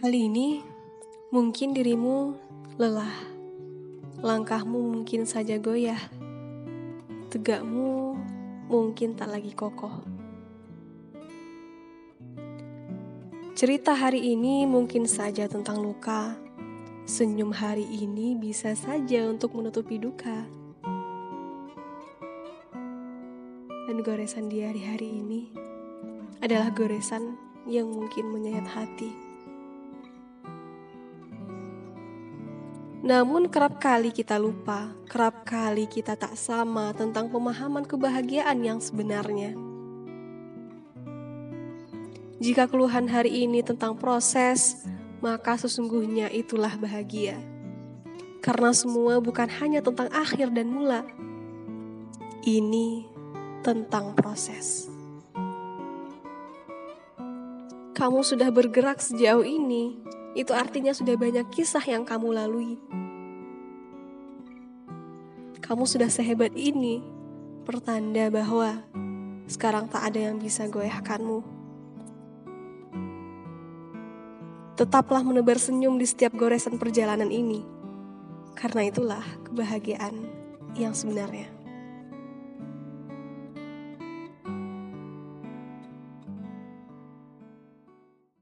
Kali ini mungkin dirimu lelah, langkahmu mungkin saja goyah, tegakmu mungkin tak lagi kokoh. Cerita hari ini mungkin saja tentang luka, senyum hari ini bisa saja untuk menutupi duka. Dan goresan di hari-hari ini adalah goresan yang mungkin menyayat hati. Namun kerap kali kita lupa, kerap kali kita tak sama tentang pemahaman kebahagiaan yang sebenarnya. Jika keluhan hari ini tentang proses, maka sesungguhnya itulah bahagia. Karena semua bukan hanya tentang akhir dan mula. Ini tentang proses. Kamu sudah bergerak sejauh ini, itu artinya sudah banyak kisah yang kamu lalui. Kamu sudah sehebat ini, pertanda bahwa sekarang tak ada yang bisa goyahkanmu. Tetaplah menebar senyum di setiap goresan perjalanan ini, karena itulah kebahagiaan yang sebenarnya.